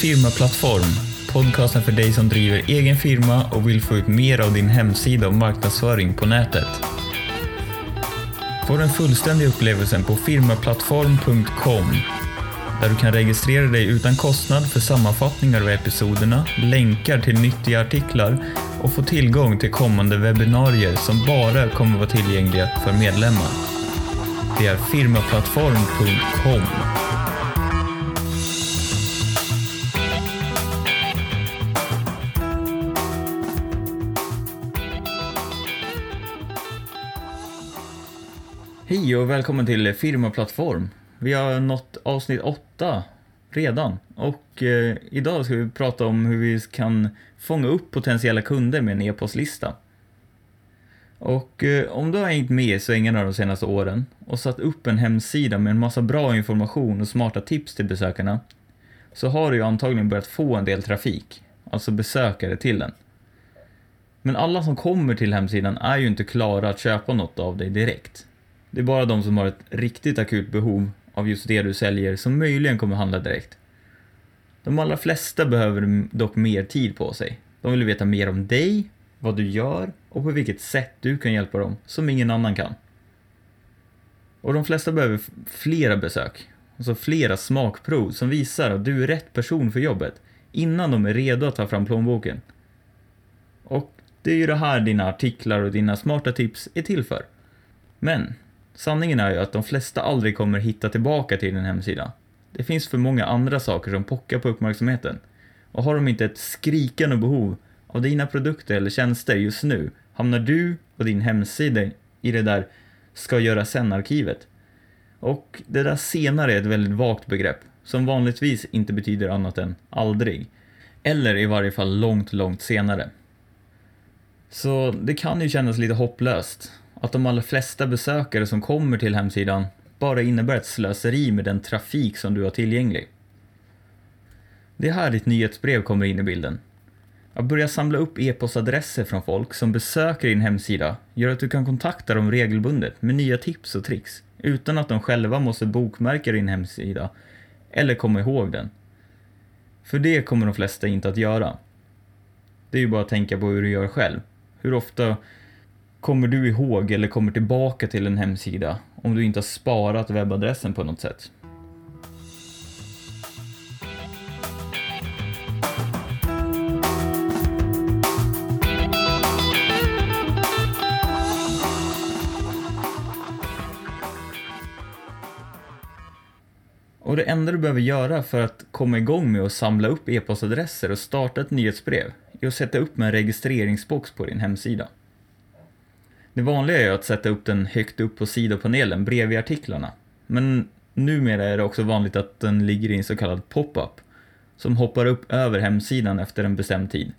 Firmaplattform, podcasten för dig som driver egen firma och vill få ut mer av din hemsida och marknadsföring på nätet. Få den fullständiga upplevelsen på firmaplattform.com där du kan registrera dig utan kostnad för sammanfattningar av episoderna, länkar till nyttiga artiklar och få tillgång till kommande webbinarier som bara kommer vara tillgängliga för medlemmar. Det är firmaplattform.com. Hej och välkommen till Firmaplattform. Vi har nått avsnitt åtta redan och eh, idag ska vi prata om hur vi kan fånga upp potentiella kunder med en e-postlista. Och eh, om du har hängt med i svängarna de senaste åren och satt upp en hemsida med en massa bra information och smarta tips till besökarna så har du ju antagligen börjat få en del trafik, alltså besökare till den. Men alla som kommer till hemsidan är ju inte klara att köpa något av dig direkt. Det är bara de som har ett riktigt akut behov av just det du säljer som möjligen kommer handla direkt. De allra flesta behöver dock mer tid på sig. De vill veta mer om dig, vad du gör och på vilket sätt du kan hjälpa dem som ingen annan kan. Och de flesta behöver flera besök, alltså flera smakprov som visar att du är rätt person för jobbet innan de är redo att ta fram plånboken. Och det är ju det här dina artiklar och dina smarta tips är till för. Men sanningen är ju att de flesta aldrig kommer hitta tillbaka till din hemsida. Det finns för många andra saker som pockar på uppmärksamheten. Och har de inte ett skrikande behov av dina produkter eller tjänster just nu hamnar du och din hemsida i det där ska göra sen-arkivet. Och det där senare är ett väldigt vagt begrepp som vanligtvis inte betyder annat än aldrig. Eller i varje fall långt, långt senare. Så det kan ju kännas lite hopplöst att de allra flesta besökare som kommer till hemsidan bara innebär ett slöseri med den trafik som du har tillgänglig. Det är här ditt nyhetsbrev kommer in i bilden. Att börja samla upp e-postadresser från folk som besöker din hemsida gör att du kan kontakta dem regelbundet med nya tips och tricks utan att de själva måste bokmärka din hemsida eller komma ihåg den. För det kommer de flesta inte att göra. Det är ju bara att tänka på hur du gör själv. Hur ofta kommer du ihåg eller kommer tillbaka till en hemsida om du inte har sparat webbadressen på något sätt? Och det enda du behöver göra för att komma igång med att samla upp e-postadresser och starta ett nyhetsbrev är att sätta upp en registreringsbox på din hemsida. Det vanliga är att sätta upp den högt upp på sidopanelen bredvid artiklarna. Men numera är det också vanligt att den ligger i en så kallad pop-up som hoppar upp över hemsidan efter en bestämd tid.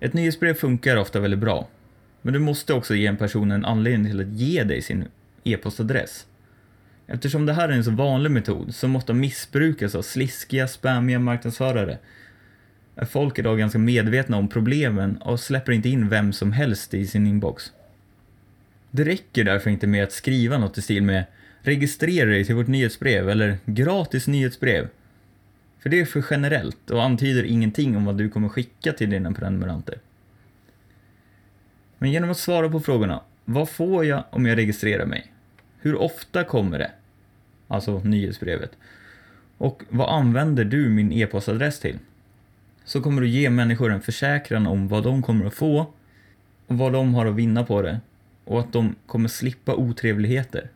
Ett nyhetsbrev funkar ofta väldigt bra, men du måste också ge en person en anledning till att ge dig sin e-postadress. Eftersom det här är en så vanlig metod som måste missbrukas av sliskiga, spammiga marknadsförare är folk idag ganska medvetna om problemen och släpper inte in vem som helst i sin inbox. Det räcker därför inte med att skriva något i stil med “registrera dig till vårt nyhetsbrev” eller “gratis nyhetsbrev”. För det är för generellt och antyder ingenting om vad du kommer skicka till dina prenumeranter. Men genom att svara på frågorna “Vad får jag om jag registrerar mig?” “Hur ofta kommer det?” Alltså nyhetsbrevet. Och vad använder du min e-postadress till? Så kommer du ge människor en försäkran om vad de kommer att få och vad de har att vinna på det och att de kommer slippa otrevligheter.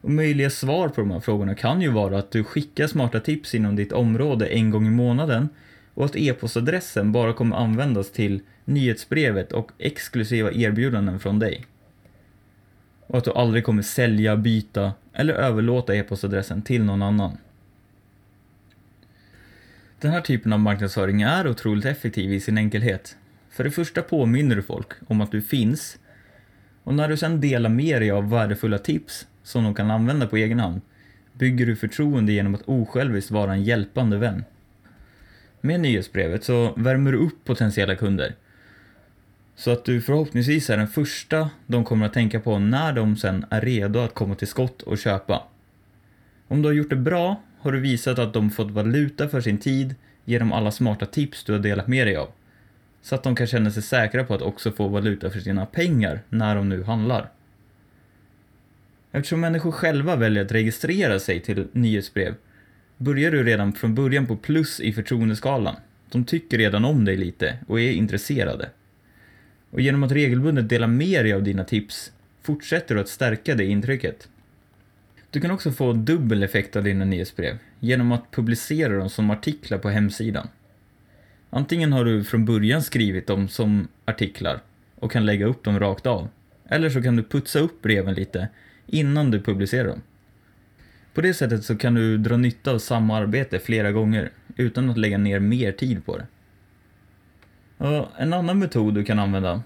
Och möjliga svar på de här frågorna kan ju vara att du skickar smarta tips inom ditt område en gång i månaden och att e-postadressen bara kommer användas till nyhetsbrevet och exklusiva erbjudanden från dig. Och att du aldrig kommer sälja, byta eller överlåta e-postadressen till någon annan. Den här typen av marknadsföring är otroligt effektiv i sin enkelhet. För det första påminner du folk om att du finns och när du sedan delar med dig av värdefulla tips som de kan använda på egen hand bygger du förtroende genom att osjälviskt vara en hjälpande vän. Med nyhetsbrevet så värmer du upp potentiella kunder så att du förhoppningsvis är den första de kommer att tänka på när de sen är redo att komma till skott och köpa. Om du har gjort det bra har du visat att de fått valuta för sin tid genom alla smarta tips du har delat med dig av. Så att de kan känna sig säkra på att också få valuta för sina pengar när de nu handlar. Eftersom människor själva väljer att registrera sig till nyhetsbrev börjar du redan från början på plus i förtroendeskalan. De tycker redan om dig lite och är intresserade. Och genom att regelbundet dela med dig av dina tips fortsätter du att stärka det intrycket. Du kan också få dubbel effekt av dina nyhetsbrev genom att publicera dem som artiklar på hemsidan. Antingen har du från början skrivit dem som artiklar och kan lägga upp dem rakt av. Eller så kan du putsa upp breven lite innan du publicerar dem. På det sättet så kan du dra nytta av samma arbete flera gånger utan att lägga ner mer tid på det. Och en annan metod du kan använda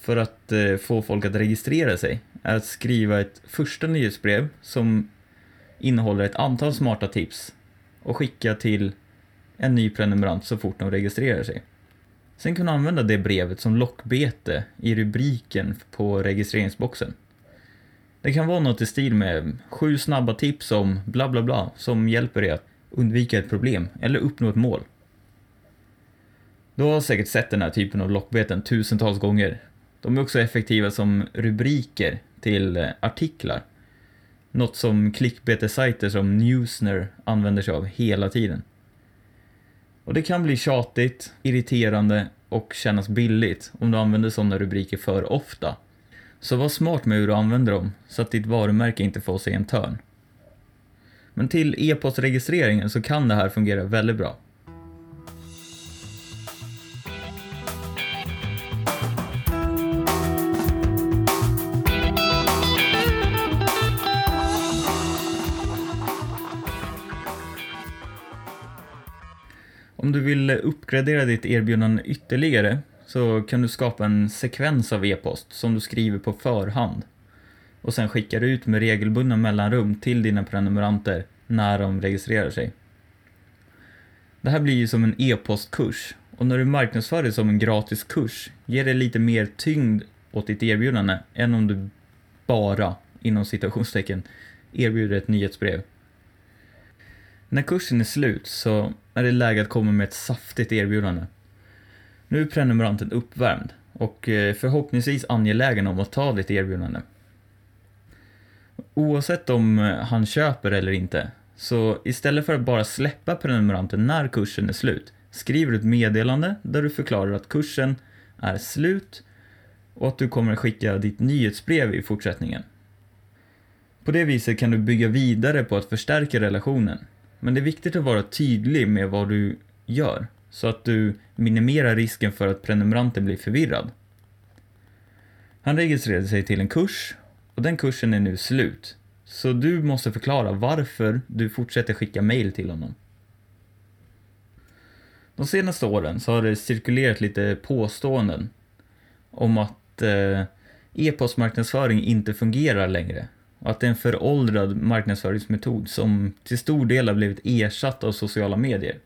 för att eh, få folk att registrera sig är att skriva ett första nyhetsbrev som innehåller ett antal smarta tips och skicka till en ny prenumerant så fort de registrerar sig. Sen kan du använda det brevet som lockbete i rubriken på registreringsboxen. Det kan vara något i stil med sju snabba tips om bla bla bla som hjälper dig att undvika ett problem eller uppnå ett mål. Du har säkert sett den här typen av lockbeten tusentals gånger. De är också effektiva som rubriker till eh, artiklar. Något som klickbetesajter som Newsner använder sig av hela tiden. Och det kan bli tjatigt, irriterande och kännas billigt om du använder sådana rubriker för ofta. Så var smart med hur du använder dem så att ditt varumärke inte får sig en törn. Men till e-postregistreringen så kan det här fungera väldigt bra. Om du vill uppgradera ditt erbjudande ytterligare så kan du skapa en sekvens av e-post som du skriver på förhand och sen skickar ut med regelbundna mellanrum till dina prenumeranter när de registrerar sig. Det här blir ju som en e-postkurs och när du marknadsför det som en gratis kurs ger det lite mer tyngd åt ditt erbjudande än om du bara, inom citationstecken, erbjuder ett nyhetsbrev. När kursen är slut så är det läge att komma med ett saftigt erbjudande. Nu är prenumeranten uppvärmd och eh, förhoppningsvis angelägen om att ta ditt erbjudande. Oavsett om eh, han köper eller inte, så istället för att bara släppa prenumeranten när kursen är slut, skriver du ett meddelande där du förklarar att kursen är slut och att du kommer skicka ditt nyhetsbrev i fortsättningen. På det viset kan du bygga vidare på att förstärka relationen men det är viktigt att vara tydlig med vad du gör så att du minimerar risken för att prenumeranten blir förvirrad. Han registrerade sig till en kurs och den kursen är nu slut. Så du måste förklara varför du fortsätter skicka mail till honom. De senaste åren så har det cirkulerat lite påståenden om att eh, e-postmarknadsföring inte fungerar längre och att det är en föråldrad marknadsföringsmetod som till stor del har blivit ersatt av sociala medier.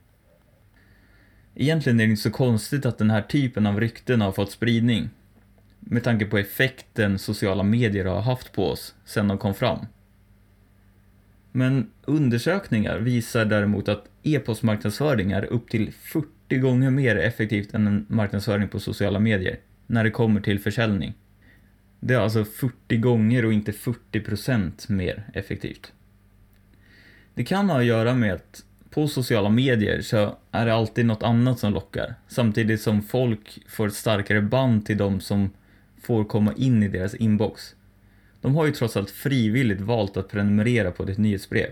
Egentligen är det inte så konstigt att den här typen av rykten har fått spridning med tanke på effekten sociala medier har haft på oss sedan de kom fram. Men undersökningar visar däremot att e-postmarknadsföring är upp till 40 gånger mer effektivt än en marknadsföring på sociala medier när det kommer till försäljning. Det är alltså 40 gånger och inte 40% mer effektivt. Det kan ha att göra med att på sociala medier så är det alltid något annat som lockar. Samtidigt som folk får ett starkare band till de som får komma in i deras inbox. De har ju trots allt frivilligt valt att prenumerera på ditt nyhetsbrev.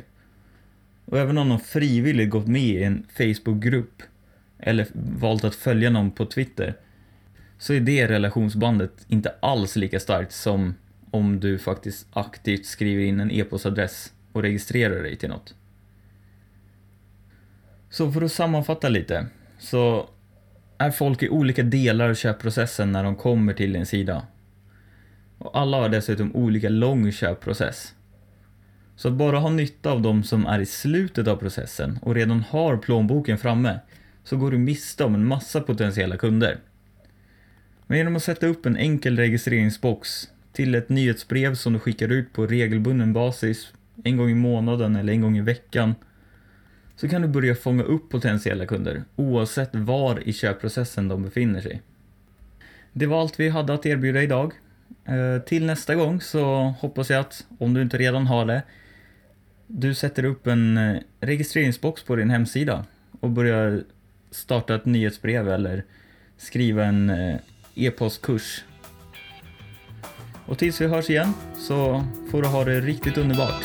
Och även om de frivilligt gått med i en Facebookgrupp eller valt att följa någon på Twitter så är det relationsbandet inte alls lika starkt som om du faktiskt aktivt skriver in en e-postadress och registrerar dig till något. Så för att sammanfatta lite, så är folk i olika delar av köpprocessen när de kommer till din sida. Och alla har dessutom olika lång köpprocess. Så att bara ha nytta av de som är i slutet av processen och redan har plånboken framme, så går du miste om en massa potentiella kunder. Men genom att sätta upp en enkel registreringsbox till ett nyhetsbrev som du skickar ut på regelbunden basis, en gång i månaden eller en gång i veckan, så kan du börja fånga upp potentiella kunder oavsett var i köpprocessen de befinner sig. Det var allt vi hade att erbjuda idag. Eh, till nästa gång så hoppas jag att, om du inte redan har det, du sätter upp en eh, registreringsbox på din hemsida och börjar starta ett nyhetsbrev eller skriva en eh, e-postkurs. Och tills vi hörs igen så får du ha det riktigt underbart.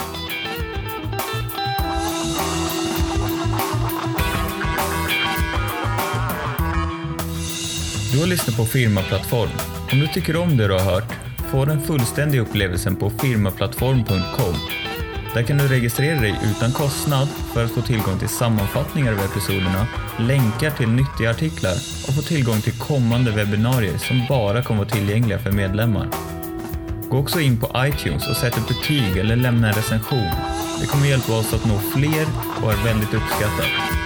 Du har lyssnat på Firmaplattform. Om du tycker om det du har hört, få den fullständiga upplevelsen på firmaplattform.com. Där kan du registrera dig utan kostnad för att få tillgång till sammanfattningar av episoderna, länkar till nyttiga artiklar och få tillgång till kommande webbinarier som bara kommer vara tillgängliga för medlemmar. Gå också in på iTunes och sätt ett betyg eller lämna en recension. Det kommer hjälpa oss att nå fler och är väldigt uppskattat.